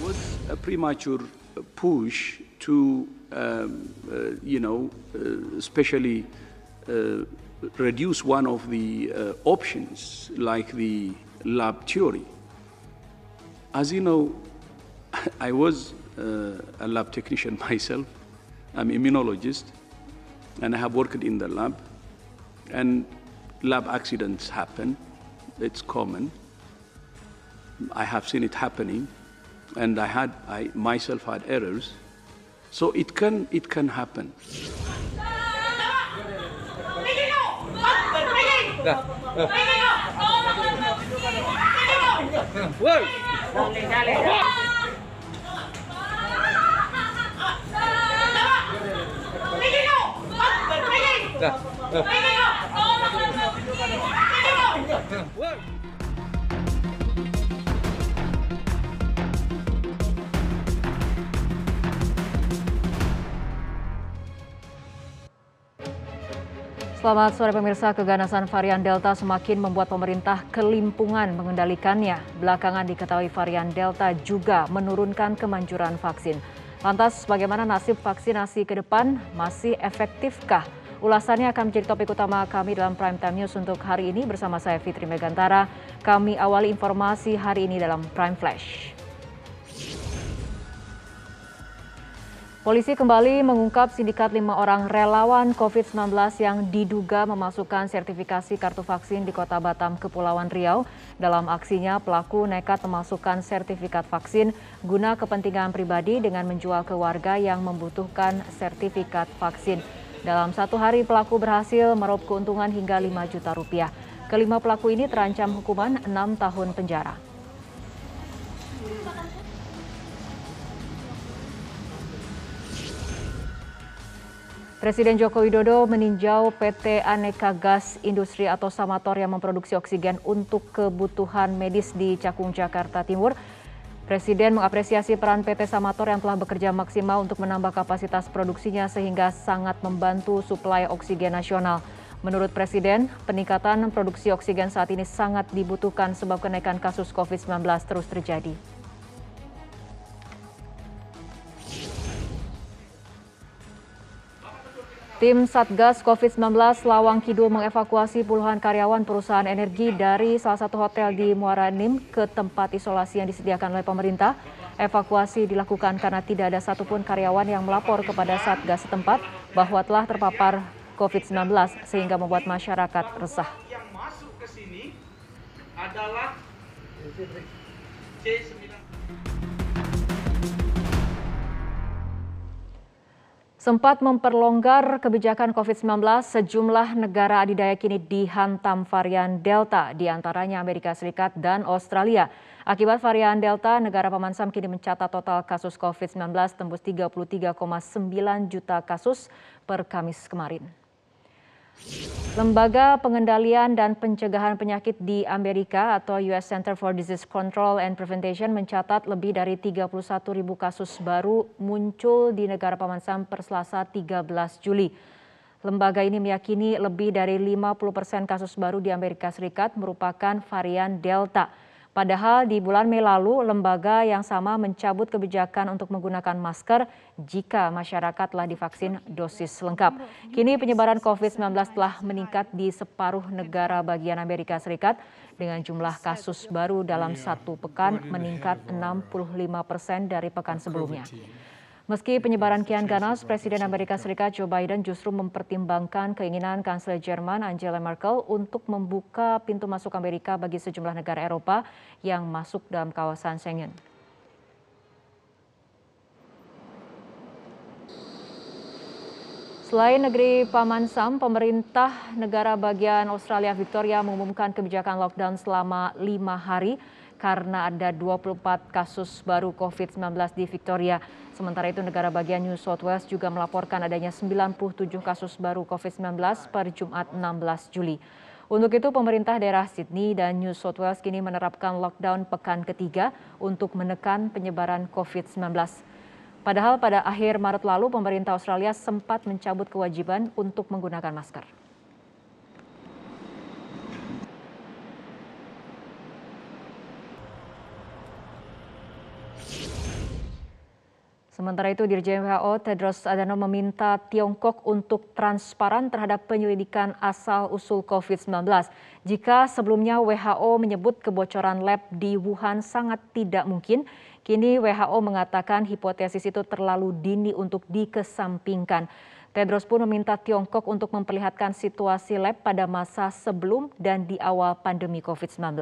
was a premature push to, um, uh, you know, uh, especially uh, reduce one of the uh, options like the lab theory. As you know, I was uh, a lab technician myself. I'm immunologist, and I have worked in the lab. And lab accidents happen; it's common. I have seen it happening, and I had I myself had errors. So it can it can happen. Selamat sore pemirsa, keganasan varian Delta semakin membuat pemerintah kelimpungan mengendalikannya. Belakangan diketahui varian Delta juga menurunkan kemanjuran vaksin. Lantas bagaimana nasib vaksinasi ke depan? Masih efektifkah? Ulasannya akan menjadi topik utama kami dalam Prime Time News untuk hari ini bersama saya Fitri Megantara. Kami awali informasi hari ini dalam Prime Flash. Polisi kembali mengungkap sindikat lima orang relawan COVID-19 yang diduga memasukkan sertifikasi kartu vaksin di kota Batam, Kepulauan Riau. Dalam aksinya, pelaku nekat memasukkan sertifikat vaksin guna kepentingan pribadi dengan menjual ke warga yang membutuhkan sertifikat vaksin. Dalam satu hari, pelaku berhasil meraup keuntungan hingga 5 juta rupiah. Kelima pelaku ini terancam hukuman 6 tahun penjara. Presiden Joko Widodo meninjau PT Aneka Gas Industri atau Samator yang memproduksi oksigen untuk kebutuhan medis di Cakung, Jakarta Timur. Presiden mengapresiasi peran PT Samator yang telah bekerja maksimal untuk menambah kapasitas produksinya sehingga sangat membantu suplai oksigen nasional. Menurut Presiden, peningkatan produksi oksigen saat ini sangat dibutuhkan sebab kenaikan kasus COVID-19 terus terjadi. Tim Satgas COVID-19 Lawang Kidul mengevakuasi puluhan karyawan perusahaan energi dari salah satu hotel di Muara Enim ke tempat isolasi yang disediakan oleh pemerintah. Evakuasi dilakukan karena tidak ada satupun karyawan yang melapor kepada Satgas setempat bahwa telah terpapar COVID-19 sehingga membuat masyarakat resah. Yang masuk ke sini adalah C9 Sempat memperlonggar kebijakan COVID-19, sejumlah negara adidaya kini dihantam varian Delta, di antaranya Amerika Serikat dan Australia. Akibat varian Delta, negara Paman Sam kini mencatat total kasus COVID-19 tembus 33,9 juta kasus per Kamis kemarin. Lembaga Pengendalian dan Pencegahan Penyakit di Amerika atau US Center for Disease Control and Prevention mencatat lebih dari 31 ribu kasus baru muncul di negara Paman Sam per Selasa 13 Juli. Lembaga ini meyakini lebih dari 50 persen kasus baru di Amerika Serikat merupakan varian Delta. Padahal di bulan Mei lalu, lembaga yang sama mencabut kebijakan untuk menggunakan masker jika masyarakat telah divaksin dosis lengkap. Kini penyebaran COVID-19 telah meningkat di separuh negara bagian Amerika Serikat dengan jumlah kasus baru dalam satu pekan meningkat 65 persen dari pekan sebelumnya. Meski penyebaran kian ganas, Presiden Amerika Serikat Joe Biden justru mempertimbangkan keinginan Kanselir Jerman Angela Merkel untuk membuka pintu masuk Amerika bagi sejumlah negara Eropa yang masuk dalam kawasan Schengen. Selain negeri Paman Sam, pemerintah negara bagian Australia Victoria mengumumkan kebijakan lockdown selama lima hari karena ada 24 kasus baru COVID-19 di Victoria. Sementara itu negara bagian New South Wales juga melaporkan adanya 97 kasus baru COVID-19 per Jumat 16 Juli. Untuk itu pemerintah daerah Sydney dan New South Wales kini menerapkan lockdown pekan ketiga untuk menekan penyebaran COVID-19. Padahal pada akhir Maret lalu pemerintah Australia sempat mencabut kewajiban untuk menggunakan masker. Sementara itu, Dirjen WHO Tedros Adhanom meminta Tiongkok untuk transparan terhadap penyelidikan asal-usul COVID-19. Jika sebelumnya WHO menyebut kebocoran lab di Wuhan sangat tidak mungkin, kini WHO mengatakan hipotesis itu terlalu dini untuk dikesampingkan. Tedros pun meminta Tiongkok untuk memperlihatkan situasi lab pada masa sebelum dan di awal pandemi COVID-19.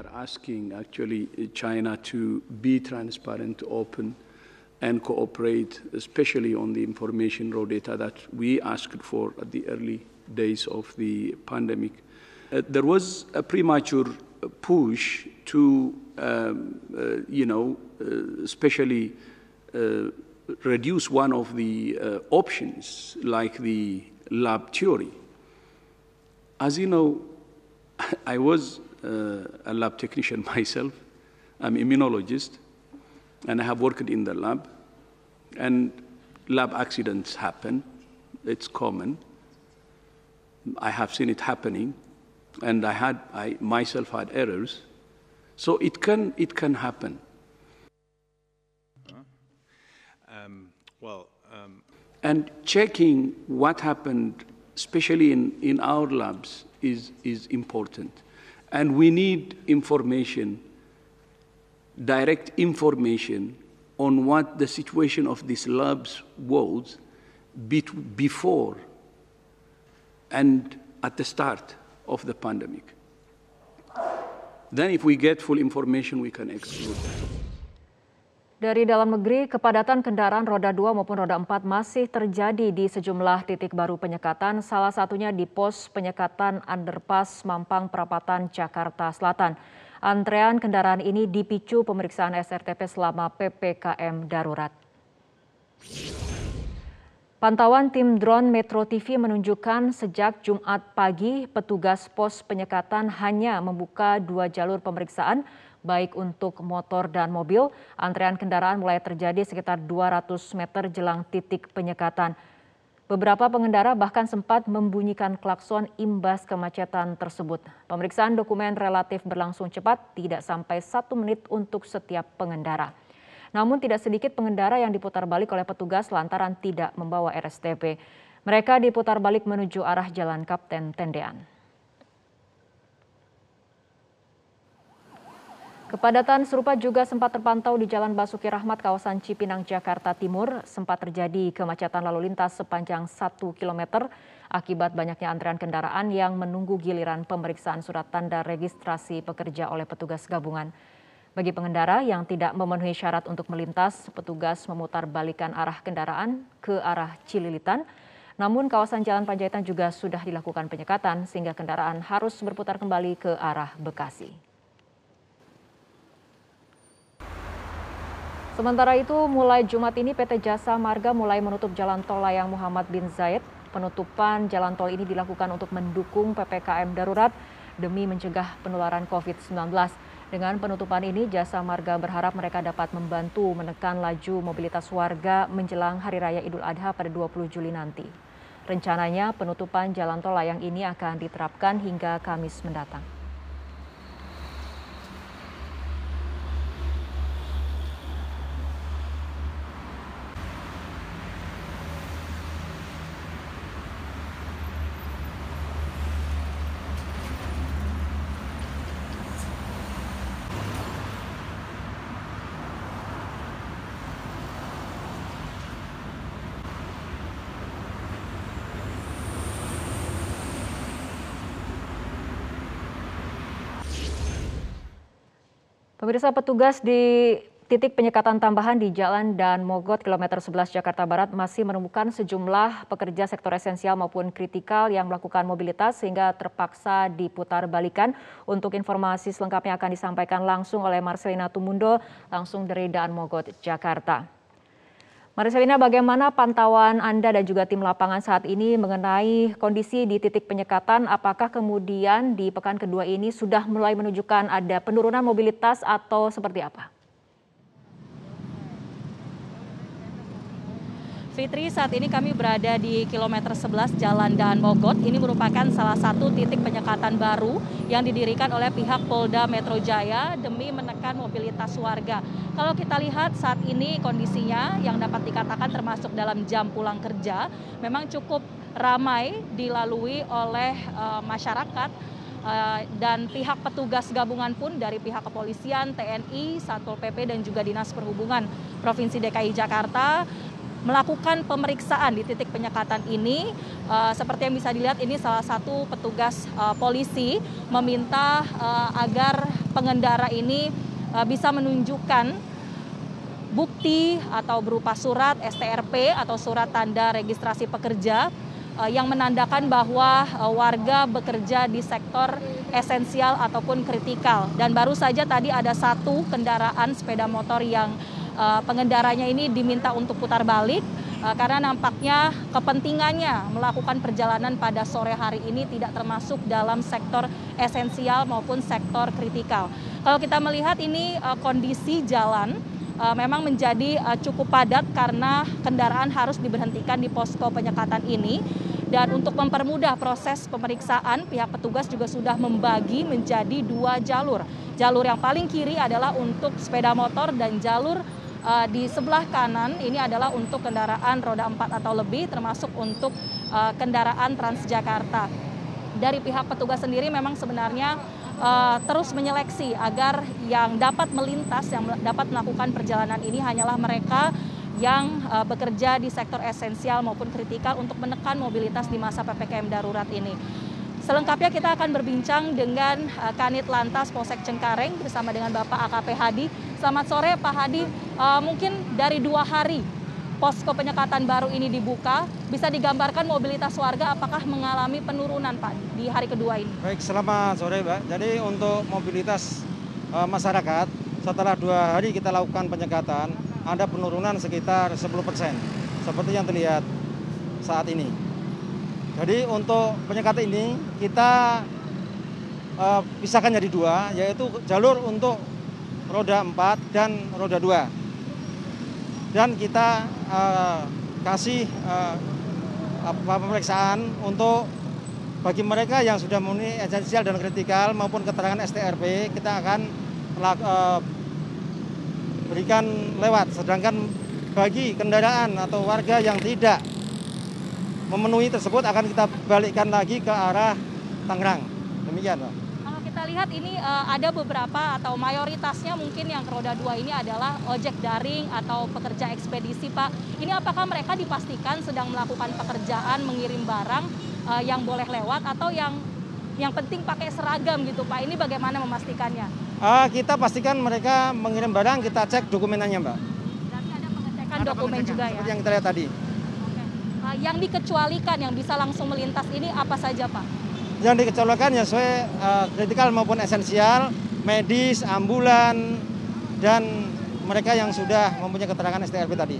Are asking actually China to be transparent, open, and cooperate, especially on the information raw data that we asked for at the early days of the pandemic. Uh, there was a premature push to, um, uh, you know, uh, especially uh, reduce one of the uh, options, like the lab theory. As you know, I was a lab technician myself. I'm immunologist, and I have worked in the lab. And lab accidents happen; it's common. I have seen it happening, and I had I myself had errors. So it can it can happen. Um, well, um, And checking what happened, especially in, in our labs, is, is important. And we need information, direct information on what the situation of these labs was before and at the start of the pandemic. Then, if we get full information, we can exclude that. Dari dalam negeri, kepadatan kendaraan roda 2 maupun roda 4 masih terjadi di sejumlah titik baru penyekatan, salah satunya di pos penyekatan Underpass Mampang Perapatan, Jakarta Selatan. Antrean kendaraan ini dipicu pemeriksaan SRTP selama PPKM darurat. Pantauan tim drone Metro TV menunjukkan sejak Jumat pagi, petugas pos penyekatan hanya membuka dua jalur pemeriksaan, baik untuk motor dan mobil. Antrean kendaraan mulai terjadi sekitar 200 meter jelang titik penyekatan. Beberapa pengendara bahkan sempat membunyikan klakson imbas kemacetan tersebut. Pemeriksaan dokumen relatif berlangsung cepat, tidak sampai satu menit untuk setiap pengendara. Namun tidak sedikit pengendara yang diputar balik oleh petugas lantaran tidak membawa RSTP. Mereka diputar balik menuju arah Jalan Kapten Tendean. Kepadatan serupa juga sempat terpantau di Jalan Basuki Rahmat kawasan Cipinang, Jakarta Timur. Sempat terjadi kemacetan lalu lintas sepanjang 1 km akibat banyaknya antrean kendaraan yang menunggu giliran pemeriksaan surat tanda registrasi pekerja oleh petugas gabungan. Bagi pengendara yang tidak memenuhi syarat untuk melintas, petugas memutar balikan arah kendaraan ke arah Cililitan. Namun kawasan Jalan Panjaitan juga sudah dilakukan penyekatan sehingga kendaraan harus berputar kembali ke arah Bekasi. Sementara itu, mulai Jumat ini PT Jasa Marga mulai menutup jalan tol layang Muhammad bin Zaid. Penutupan jalan tol ini dilakukan untuk mendukung PPKM darurat demi mencegah penularan COVID-19. Dengan penutupan ini, Jasa Marga berharap mereka dapat membantu menekan laju mobilitas warga menjelang Hari Raya Idul Adha pada 20 Juli nanti. Rencananya penutupan jalan tol layang ini akan diterapkan hingga Kamis mendatang. Pemirsa petugas di titik penyekatan tambahan di Jalan dan Mogot kilometer 11 Jakarta Barat masih menemukan sejumlah pekerja sektor esensial maupun kritikal yang melakukan mobilitas sehingga terpaksa diputar balikan. Untuk informasi selengkapnya akan disampaikan langsung oleh Marcelina Tumundo langsung dari Daan Mogot, Jakarta. Mariselina, bagaimana pantauan Anda dan juga tim lapangan saat ini mengenai kondisi di titik penyekatan? Apakah kemudian di pekan kedua ini sudah mulai menunjukkan ada penurunan mobilitas atau seperti apa? Fitri, saat ini kami berada di kilometer 11 Jalan Daan Mogot. Ini merupakan salah satu titik penyekatan baru yang didirikan oleh pihak Polda Metro Jaya demi menekan mobilitas warga. Kalau kita lihat saat ini kondisinya yang dapat dikatakan termasuk dalam jam pulang kerja, memang cukup ramai dilalui oleh uh, masyarakat Uh, dan pihak petugas gabungan pun dari pihak kepolisian, TNI, Satpol PP dan juga Dinas Perhubungan Provinsi DKI Jakarta melakukan pemeriksaan di titik penyekatan ini. Uh, seperti yang bisa dilihat ini salah satu petugas uh, polisi meminta uh, agar pengendara ini uh, bisa menunjukkan bukti atau berupa surat STRP atau surat tanda registrasi pekerja yang menandakan bahwa warga bekerja di sektor esensial ataupun kritikal. Dan baru saja tadi ada satu kendaraan sepeda motor yang uh, pengendaranya ini diminta untuk putar balik uh, karena nampaknya kepentingannya melakukan perjalanan pada sore hari ini tidak termasuk dalam sektor esensial maupun sektor kritikal. Kalau kita melihat ini uh, kondisi jalan memang menjadi cukup padat karena kendaraan harus diberhentikan di posko penyekatan ini. Dan untuk mempermudah proses pemeriksaan, pihak petugas juga sudah membagi menjadi dua jalur. Jalur yang paling kiri adalah untuk sepeda motor dan jalur uh, di sebelah kanan ini adalah untuk kendaraan roda 4 atau lebih termasuk untuk uh, kendaraan Transjakarta. Dari pihak petugas sendiri memang sebenarnya uh, terus menyeleksi agar yang dapat melintas, yang dapat melakukan perjalanan ini hanyalah mereka yang uh, bekerja di sektor esensial maupun kritikal untuk menekan mobilitas di masa PPKM darurat ini. Selengkapnya kita akan berbincang dengan Kanit Lantas Polsek Cengkareng bersama dengan Bapak AKP Hadi. Selamat sore Pak Hadi. Uh, mungkin dari dua hari posko penyekatan baru ini dibuka, bisa digambarkan mobilitas warga apakah mengalami penurunan Pak di hari kedua ini? Baik, selamat sore Mbak. Jadi untuk mobilitas uh, masyarakat setelah dua hari kita lakukan penyekatan, ada penurunan sekitar 10 persen, seperti yang terlihat saat ini. Jadi untuk penyekatan ini kita uh, pisahkan jadi dua, yaitu jalur untuk roda 4 dan roda 2. Dan kita uh, kasih uh, pemeriksaan untuk bagi mereka yang sudah memenuhi esensial dan kritikal maupun keterangan STRP, kita akan uh, berikan lewat. Sedangkan bagi kendaraan atau warga yang tidak memenuhi tersebut akan kita balikkan lagi ke arah Tangerang. Demikian. Kita lihat ini uh, ada beberapa atau mayoritasnya mungkin yang roda dua ini adalah ojek daring atau pekerja ekspedisi, Pak. Ini apakah mereka dipastikan sedang melakukan pekerjaan mengirim barang uh, yang boleh lewat atau yang yang penting pakai seragam gitu, Pak? Ini bagaimana memastikannya? Uh, kita pastikan mereka mengirim barang, kita cek dokumenannya, Mbak. Berarti ada pengecekan ada dokumen pengecekan, juga ya? Seperti yang kita lihat tadi. Uh, yang dikecualikan yang bisa langsung melintas ini apa saja Pak? Yang dikecualikan ya sesuai uh, kritikal maupun esensial, medis, ambulan, dan mereka yang sudah mempunyai keterangan STRP tadi.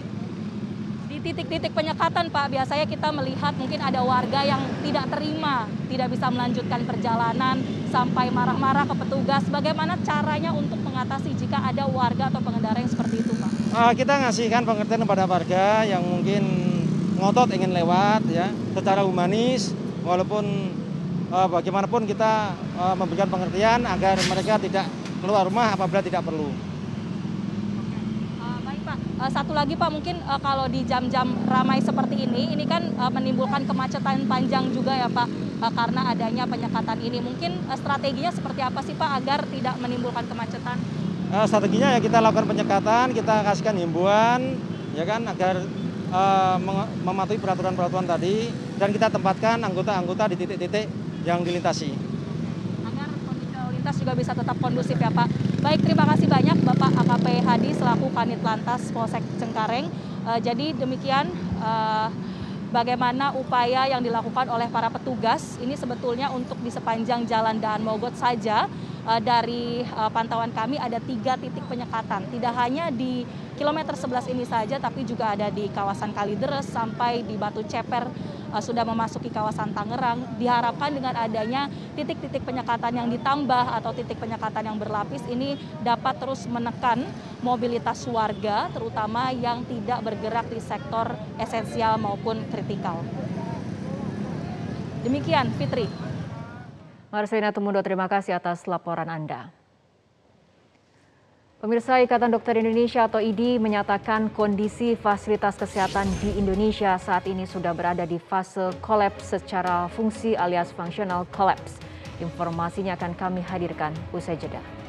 Di titik-titik penyekatan Pak, biasanya kita melihat mungkin ada warga yang tidak terima, tidak bisa melanjutkan perjalanan sampai marah-marah ke petugas. Bagaimana caranya untuk mengatasi jika ada warga atau pengendara yang seperti itu Pak? Uh, kita ngasihkan pengertian kepada warga yang mungkin ngotot ingin lewat ya secara humanis walaupun uh, bagaimanapun kita uh, memberikan pengertian agar mereka tidak keluar rumah apabila tidak perlu. Uh, baik Pak, uh, satu lagi Pak mungkin uh, kalau di jam-jam ramai seperti ini, ini kan uh, menimbulkan kemacetan panjang juga ya Pak uh, karena adanya penyekatan ini. Mungkin uh, strateginya seperti apa sih Pak agar tidak menimbulkan kemacetan? Uh, strateginya ya kita lakukan penyekatan, kita kasihkan himbauan ya kan agar uh, mematuhi peraturan-peraturan tadi dan kita tempatkan anggota-anggota di titik-titik yang dilintasi. Agar kondisi lalu lintas juga bisa tetap kondusif ya Pak. Baik, terima kasih banyak Bapak AKP Hadi selaku Kanit Lantas Polsek Cengkareng. Uh, jadi demikian uh, bagaimana upaya yang dilakukan oleh para petugas ini sebetulnya untuk di sepanjang jalan Daan Mogot saja uh, dari uh, pantauan kami ada tiga titik penyekatan. Tidak hanya di kilometer 11 ini saja, tapi juga ada di kawasan Kalideres sampai di Batu Ceper uh, sudah memasuki kawasan Tangerang. Diharapkan dengan adanya titik-titik penyekatan yang ditambah atau titik penyekatan yang berlapis ini dapat terus menekan mobilitas warga, terutama yang tidak bergerak di sektor esensial maupun kritikal. Demikian, Fitri. Marcelina Tumundo, terima kasih atas laporan Anda. Pemirsa Ikatan Dokter Indonesia atau IDI menyatakan kondisi fasilitas kesehatan di Indonesia saat ini sudah berada di fase kolaps secara fungsi alias functional collapse. Informasinya akan kami hadirkan usai jeda.